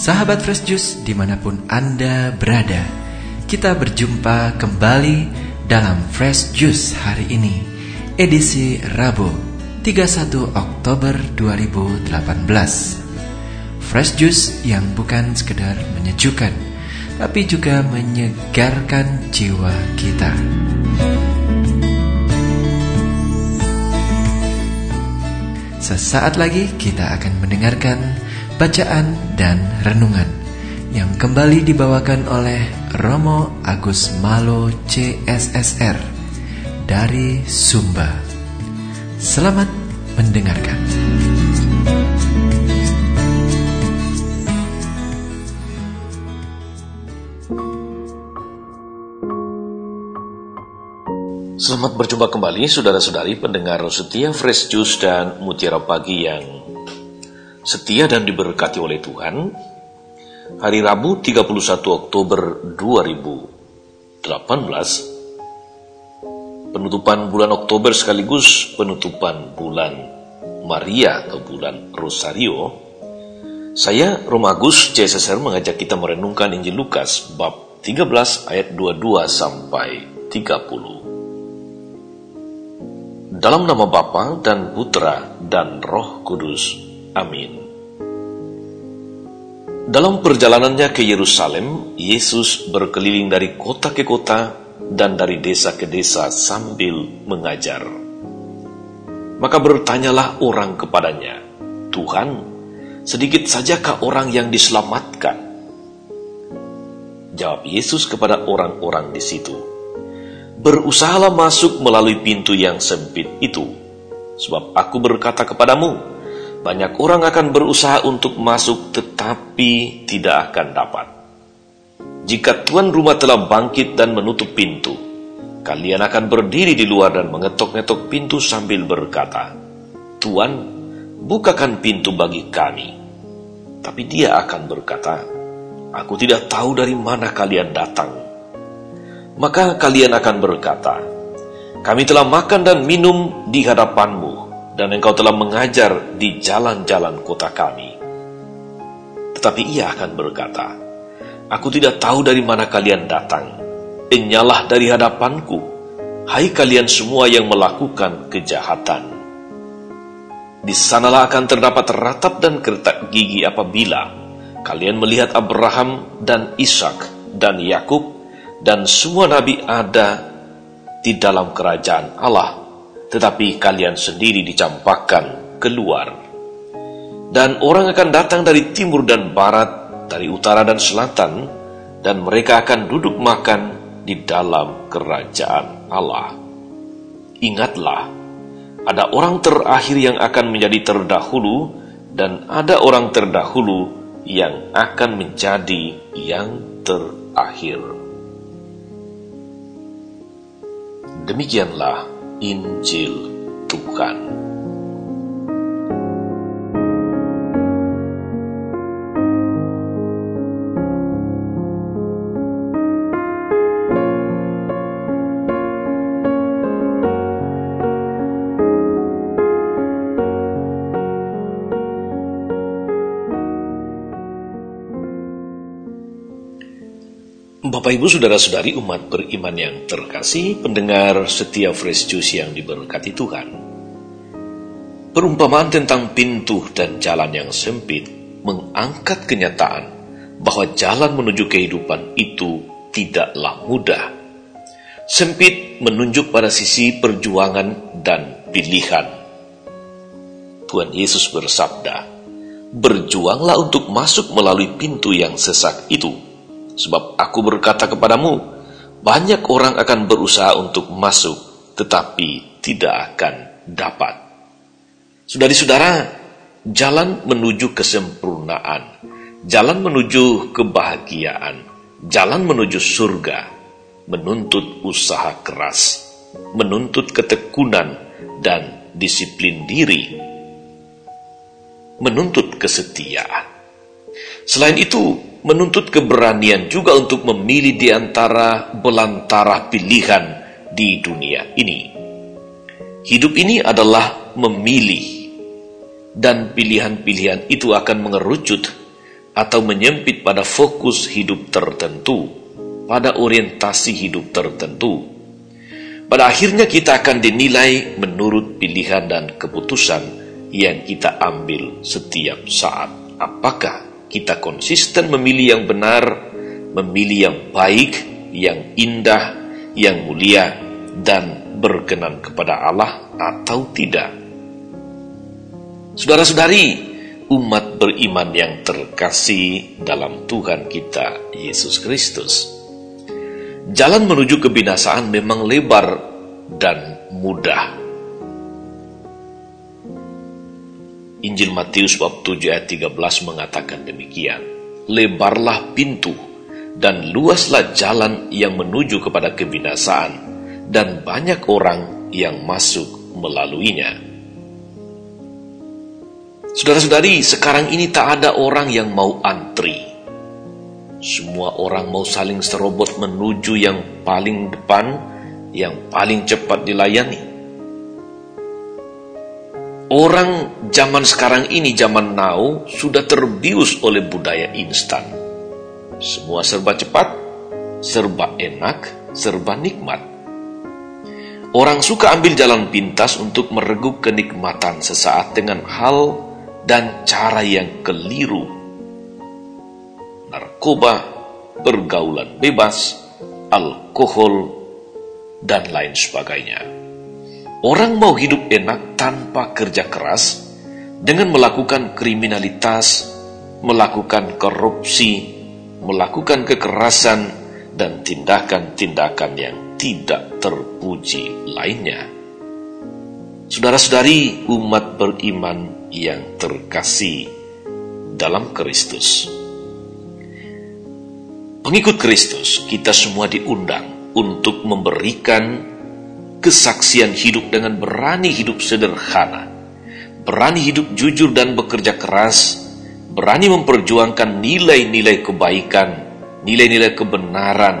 Sahabat Fresh Juice di mana pun Anda berada Kita berjumpa kembali dalam Fresh Juice hari ini Edisi Rabu 31 Oktober 2018 Fresh Juice yang bukan sekedar menyejukkan Tapi juga menyegarkan jiwa kita. Sesaat lagi kita akan mendengarkan bacaan dan renungan yang kembali dibawakan oleh Romo Agus Malo CSSR dari Sumba. Selamat mendengarkan. Selamat berjumpa kembali saudara-saudari pendengar setia Fresh Juice dan Mutiara Pagi yang setia dan diberkati oleh Tuhan, hari Rabu 31 Oktober 2018, penutupan bulan Oktober sekaligus penutupan bulan Maria atau bulan Rosario, saya Romagus CSSR mengajak kita merenungkan Injil Lukas bab 13 ayat 22 sampai 30. Dalam nama Bapa dan Putra dan Roh Kudus. Amin. Dalam perjalanannya ke Yerusalem, Yesus berkeliling dari kota ke kota dan dari desa ke desa sambil mengajar. Maka bertanyalah orang kepadanya, Tuhan, sedikit sajakah orang yang diselamatkan? Jawab Yesus kepada orang-orang di situ, Berusahalah masuk melalui pintu yang sempit itu, sebab aku berkata kepadamu, banyak orang akan berusaha untuk masuk tetapi tidak akan dapat. Jika tuan rumah telah bangkit dan menutup pintu, kalian akan berdiri di luar dan mengetok-ngetok pintu sambil berkata, Tuan, bukakan pintu bagi kami. Tapi dia akan berkata, Aku tidak tahu dari mana kalian datang. Maka kalian akan berkata, Kami telah makan dan minum di hadapanmu, dan engkau telah mengajar di jalan-jalan kota kami. Tetapi ia akan berkata, Aku tidak tahu dari mana kalian datang. Enyalah dari hadapanku, hai kalian semua yang melakukan kejahatan. Di sanalah akan terdapat ratap dan kertak gigi apabila kalian melihat Abraham dan Ishak dan Yakub dan semua nabi ada di dalam kerajaan Allah tetapi kalian sendiri dicampakkan keluar. Dan orang akan datang dari timur dan barat, dari utara dan selatan, dan mereka akan duduk makan di dalam kerajaan Allah. Ingatlah, ada orang terakhir yang akan menjadi terdahulu, dan ada orang terdahulu yang akan menjadi yang terakhir. Demikianlah Injil Tuhan. Bapak Ibu Saudara-saudari umat beriman yang terkasih, pendengar setia Fresh Juice yang diberkati Tuhan. Perumpamaan tentang pintu dan jalan yang sempit mengangkat kenyataan bahwa jalan menuju kehidupan itu tidaklah mudah. Sempit menunjuk pada sisi perjuangan dan pilihan. Tuhan Yesus bersabda, "Berjuanglah untuk masuk melalui pintu yang sesak itu." Sebab aku berkata kepadamu, banyak orang akan berusaha untuk masuk, tetapi tidak akan dapat. Saudari-saudara, jalan menuju kesempurnaan, jalan menuju kebahagiaan, jalan menuju surga, menuntut usaha keras, menuntut ketekunan dan disiplin diri, menuntut kesetiaan. Selain itu, menuntut keberanian juga untuk memilih di antara belantara pilihan di dunia ini. Hidup ini adalah memilih, dan pilihan-pilihan itu akan mengerucut atau menyempit pada fokus hidup tertentu, pada orientasi hidup tertentu. Pada akhirnya kita akan dinilai menurut pilihan dan keputusan yang kita ambil setiap saat. Apakah kita konsisten memilih yang benar, memilih yang baik, yang indah, yang mulia, dan berkenan kepada Allah atau tidak? Saudara-saudari, umat beriman yang terkasih dalam Tuhan kita Yesus Kristus. Jalan menuju kebinasaan memang lebar dan mudah. Injil Matius bab 7 ayat 13 mengatakan demikian. Lebarlah pintu dan luaslah jalan yang menuju kepada kebinasaan dan banyak orang yang masuk melaluinya. Saudara-saudari, sekarang ini tak ada orang yang mau antri. Semua orang mau saling serobot menuju yang paling depan, yang paling cepat dilayani. Orang zaman sekarang ini, zaman now, sudah terbius oleh budaya instan. Semua serba cepat, serba enak, serba nikmat. Orang suka ambil jalan pintas untuk mereguk kenikmatan sesaat dengan hal dan cara yang keliru. Narkoba, pergaulan bebas, alkohol, dan lain sebagainya. Orang mau hidup enak tanpa kerja keras dengan melakukan kriminalitas, melakukan korupsi, melakukan kekerasan, dan tindakan-tindakan yang tidak terpuji lainnya. Saudara-saudari umat beriman yang terkasih dalam Kristus. Pengikut Kristus, kita semua diundang untuk memberikan kesaksian hidup dengan berani hidup sederhana, berani hidup jujur dan bekerja keras, berani memperjuangkan nilai-nilai kebaikan, nilai-nilai kebenaran,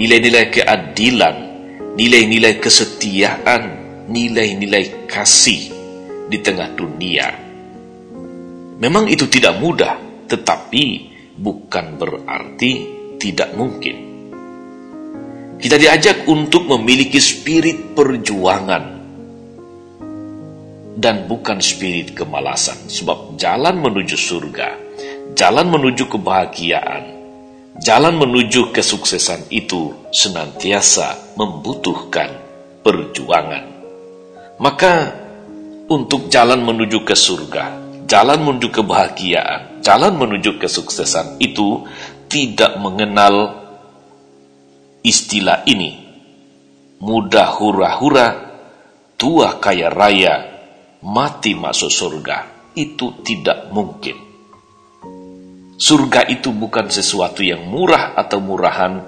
nilai-nilai keadilan, nilai-nilai kesetiaan, nilai-nilai kasih di tengah dunia Memang itu tidak mudah, tetapi bukan berarti tidak mungkin. Kita diajak untuk memiliki spirit perjuangan dan bukan spirit kemalasan, sebab jalan menuju surga, jalan menuju kebahagiaan, jalan menuju kesuksesan itu senantiasa membutuhkan perjuangan. Maka, untuk jalan menuju ke surga, jalan menuju kebahagiaan, jalan menuju kesuksesan itu tidak mengenal istilah ini. Mudah hura-hura, tua kaya raya, mati masuk surga. Itu tidak mungkin. Surga itu bukan sesuatu yang murah atau murahan,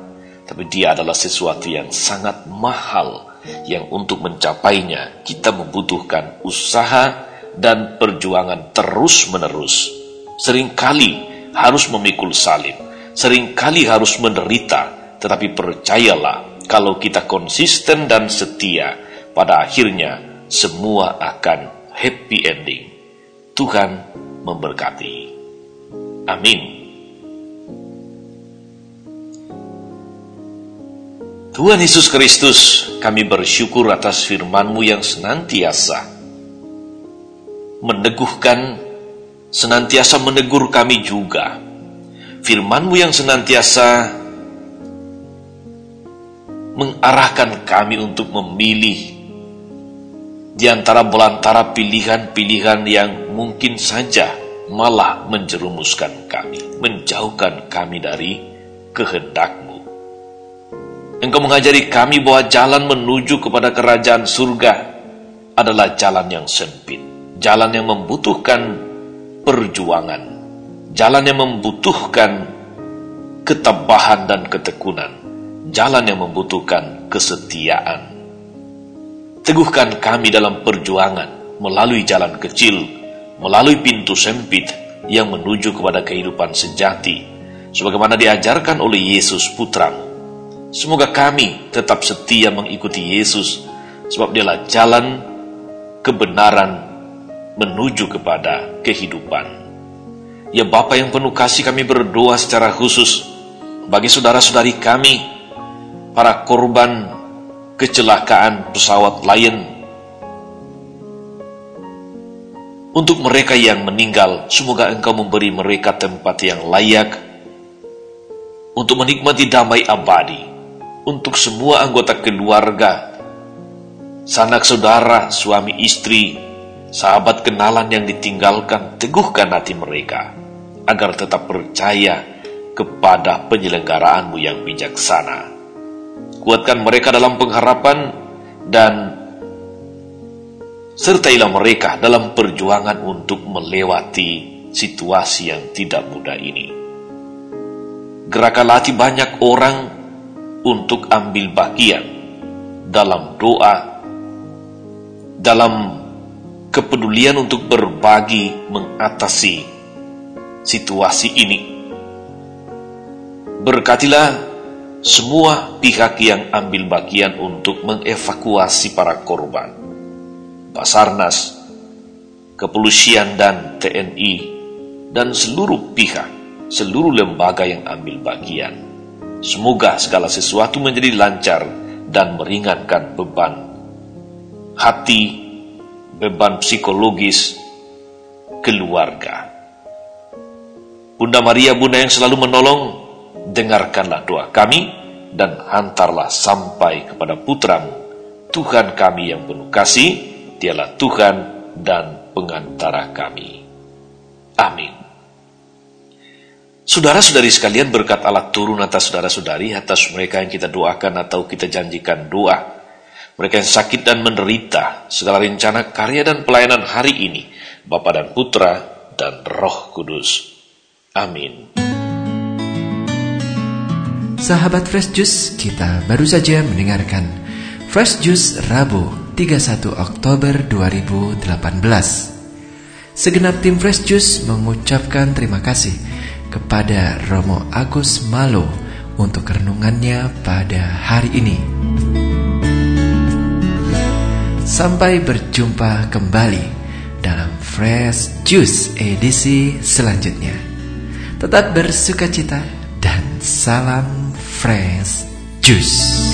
tapi dia adalah sesuatu yang sangat mahal, yang untuk mencapainya kita membutuhkan usaha, dan perjuangan terus-menerus. Seringkali harus memikul salib, sering kali harus menderita, tetapi percayalah, kalau kita konsisten dan setia, pada akhirnya semua akan happy ending. Tuhan memberkati. Amin. Tuhan Yesus Kristus, kami bersyukur atas firman-Mu yang senantiasa meneguhkan, senantiasa menegur kami juga. Firman-Mu yang senantiasa mengarahkan kami untuk memilih di antara belantara pilihan-pilihan yang mungkin saja malah menjerumuskan kami, menjauhkan kami dari kehendak-Mu. Engkau mengajari kami bahwa jalan menuju kepada kerajaan surga adalah jalan yang sempit jalan yang membutuhkan perjuangan, jalan yang membutuhkan ketabahan dan ketekunan, jalan yang membutuhkan kesetiaan. Teguhkan kami dalam perjuangan melalui jalan kecil, melalui pintu sempit yang menuju kepada kehidupan sejati, sebagaimana diajarkan oleh Yesus Putramu. Semoga kami tetap setia mengikuti Yesus, sebab dialah jalan kebenaran menuju kepada kehidupan. Ya Bapa yang penuh kasih kami berdoa secara khusus bagi saudara-saudari kami, para korban kecelakaan pesawat Lion. Untuk mereka yang meninggal, semoga Engkau memberi mereka tempat yang layak untuk menikmati damai abadi. Untuk semua anggota keluarga, sanak saudara, suami istri, sahabat kenalan yang ditinggalkan, teguhkan hati mereka agar tetap percaya kepada penyelenggaraanmu yang bijaksana. Kuatkan mereka dalam pengharapan dan sertailah mereka dalam perjuangan untuk melewati situasi yang tidak mudah ini. Gerakan latih banyak orang untuk ambil bagian dalam doa, dalam kepedulian untuk berbagi mengatasi situasi ini. Berkatilah semua pihak yang ambil bagian untuk mengevakuasi para korban. Basarnas, kepolisian dan TNI, dan seluruh pihak, seluruh lembaga yang ambil bagian. Semoga segala sesuatu menjadi lancar dan meringankan beban hati, beban psikologis, keluarga. Bunda Maria, Bunda yang selalu menolong, dengarkanlah doa kami dan hantarlah sampai kepada putramu, Tuhan kami yang penuh kasih, dialah Tuhan dan pengantara kami. Amin. Saudara-saudari sekalian berkat Allah turun atas saudara-saudari atas mereka yang kita doakan atau kita janjikan doa. Mereka yang sakit dan menderita, segala rencana karya dan pelayanan hari ini, Bapa dan Putra dan Roh Kudus. Amin. Sahabat Fresh Juice, kita baru saja mendengarkan Fresh Juice Rabu 31 Oktober 2018. Segenap tim Fresh Juice mengucapkan terima kasih kepada Romo Agus Malo untuk renungannya pada hari ini. Sampai berjumpa kembali dalam Fresh Juice edisi selanjutnya. Tetap bersuka cita dan salam fresh juice.